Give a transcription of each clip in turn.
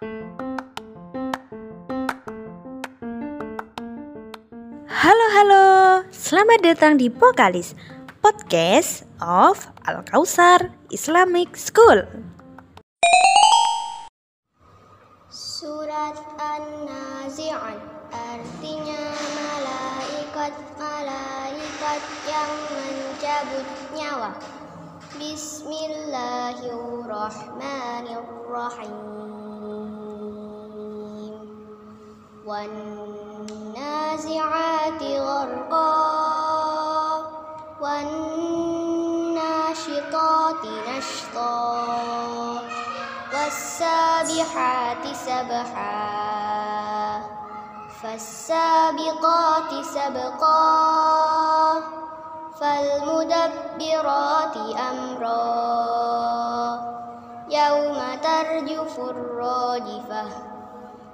Halo halo, selamat datang di Pokalis Podcast of Al Kausar Islamic School. Surat An-Nazi'at artinya malaikat-malaikat yang mencabut nyawa. Bismillahirrahmanirrahim. Gharqa wan nashitati nashta والسابحات سبحا فالسابقات سبقا فالمدبرات أمرا. يوم ترجف الراجفة.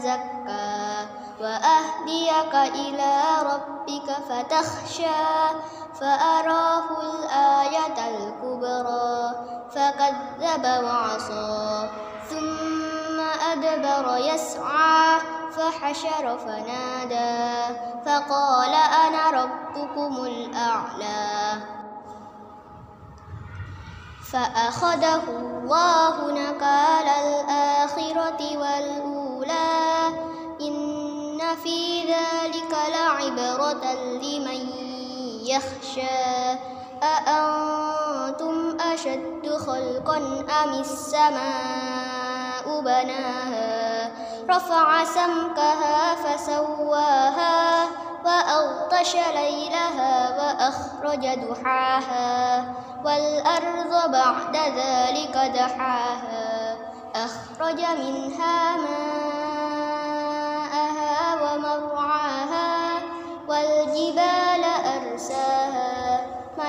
تزكى وأهديك إلى ربك فتخشى فأراه الآية الكبرى فكذب وعصى ثم أدبر يسعى فحشر فنادى فقال أنا ربكم الأعلى فأخذه الله نكال يخشى أأنتم أشد خلقا أم السماء بناها؟ رفع سمكها فسواها وأغطش ليلها وأخرج دحاها والأرض بعد ذلك دحاها أخرج منها ماءها ومرعاها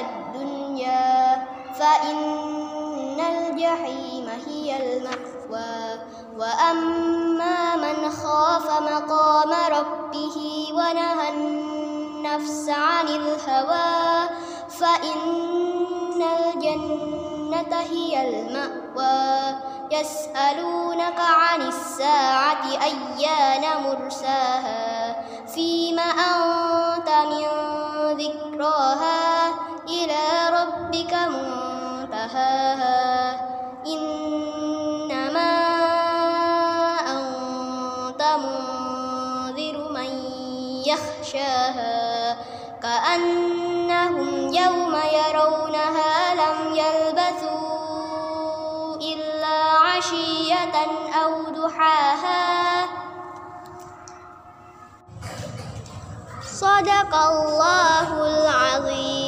الدنيا فإن الجحيم هي المأوى. وأما من خاف مقام ربه ونهى النفس عن الهوى فإن الجنة هي المأوى. يسألونك عن الساعة أيان مرساها؟ فيم أنت من يخشاها كأنهم يوم يرونها لم يلبثوا إلا عشية أو ضحاها. صدق الله العظيم.